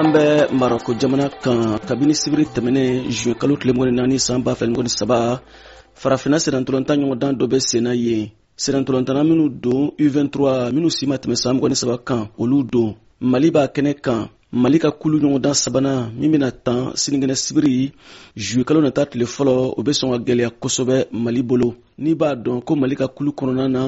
an bɛ marako jamana kan kabini sibiri tɛmɛnen zuye kalo tile mɔni naani san ba fɛ ni saba farafinna sirantolontan ɲɔgɔndan dɔ bɛ senna yen sirantolontanna minnu don u23 minnu si ma tɛmɛ san mɔgɔ ni saba kan olu don mali b'a kɛnɛ kan mali ka kulu ɲɔgɔndan sabanan min bɛna tan sinikɛnɛ sibiri juye kalo nata tile fɔlɔ o bɛ sɔn ka gɛlɛya kosɛbɛ mali bolo n'i b'a dɔn ko mali ka kulu kɔnɔna na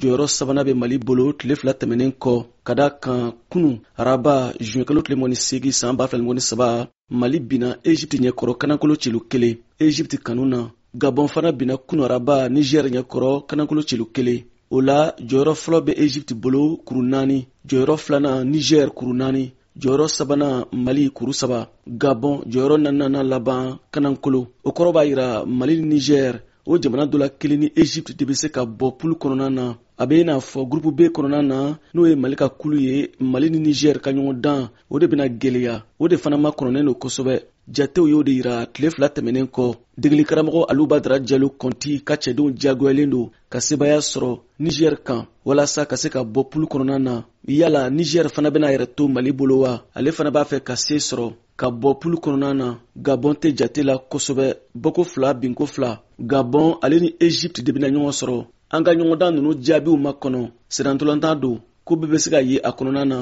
jɔyɔrɔ sabanan bɛ mali bolo tile fila tɛmɛnen kɔ ka da kan kunu araba juye kalo tile mɔni segi saan b'a fila ni mɔni saba mali bina egypte ɲɛkɔrɔ kanakolo celu kelen egypte kanu na gabɔn fana bina kunɔraba nigɛr ɲɛkɔrɔ kanakolo celu kelen o la jɔyɔrɔ fɔlɔ bɛ egypte bolo kuru naani jɔyɔrɔ filanan nigɛr kuru naani jɔyɔrɔ sabanan mali kuru saba gabɔn jɔyɔrɔ nanana laban kanankolo o kɔrɔ b'a yira mali ni nigɛr o jamana dɔ la kelen ni egypte de bɛ se ka bɔ pulu kɔnɔna na a bɛ n'a fɔ gurupu b kɔnɔna na n'o ye mali ka kulu ye mali ni niger ka ɲɔgɔn dan o de bɛna gwɛlɛya o de fana ma kɔnɔnen don kosɛbɛ jatew y'o de yira tile fila tɛmɛnen kɔ degelikaramɔgɔ alubadara jalo kɔnti ka cɛdenw diyagoyalen don ka sebaya sɔrɔ niger kan walasa ka se ka bɔ pulu kɔnɔna na yala niger fana bɛna yɛrɛ to mali bolo wa ale fana b'a fɛ ka se sɔrɔ ka bɔ pulu kɔnɔna na gabɔn tɛ jate la kosɛbɛ bɔko fila binko fila gabɔn ale ni egypte de bɛna ɲɔgɔn sɔrɔ an ka ɲɔgɔndan ninnu jaabiw ma kɔnɔ sirantolantan don ko bɛɛ bɛ se ka ye a kɔnɔna na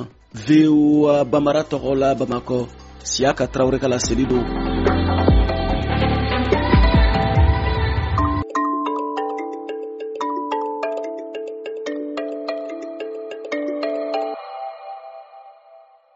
voa bamara tɔgɔ la bamakɔ siya ka tarawele ka laseli don